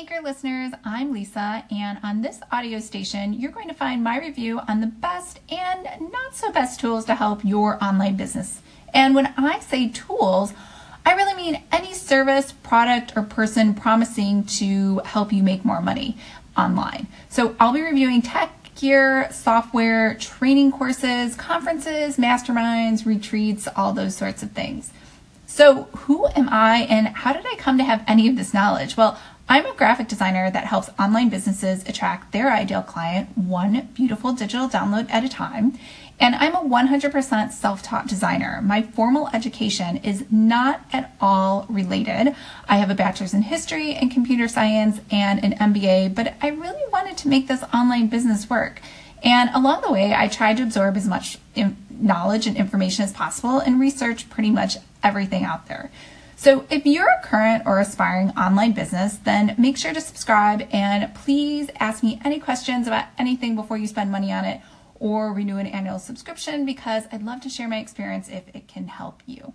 Anchor listeners, I'm Lisa, and on this audio station, you're going to find my review on the best and not so best tools to help your online business. And when I say tools, I really mean any service, product, or person promising to help you make more money online. So I'll be reviewing tech gear, software, training courses, conferences, masterminds, retreats, all those sorts of things. So, who am I and how did I come to have any of this knowledge? Well, I'm a graphic designer that helps online businesses attract their ideal client one beautiful digital download at a time. And I'm a 100% self taught designer. My formal education is not at all related. I have a bachelor's in history and computer science and an MBA, but I really wanted to make this online business work. And along the way, I tried to absorb as much knowledge and information as possible and research pretty much everything out there. So if you're a current or aspiring online business, then make sure to subscribe and please ask me any questions about anything before you spend money on it or renew an annual subscription because I'd love to share my experience if it can help you.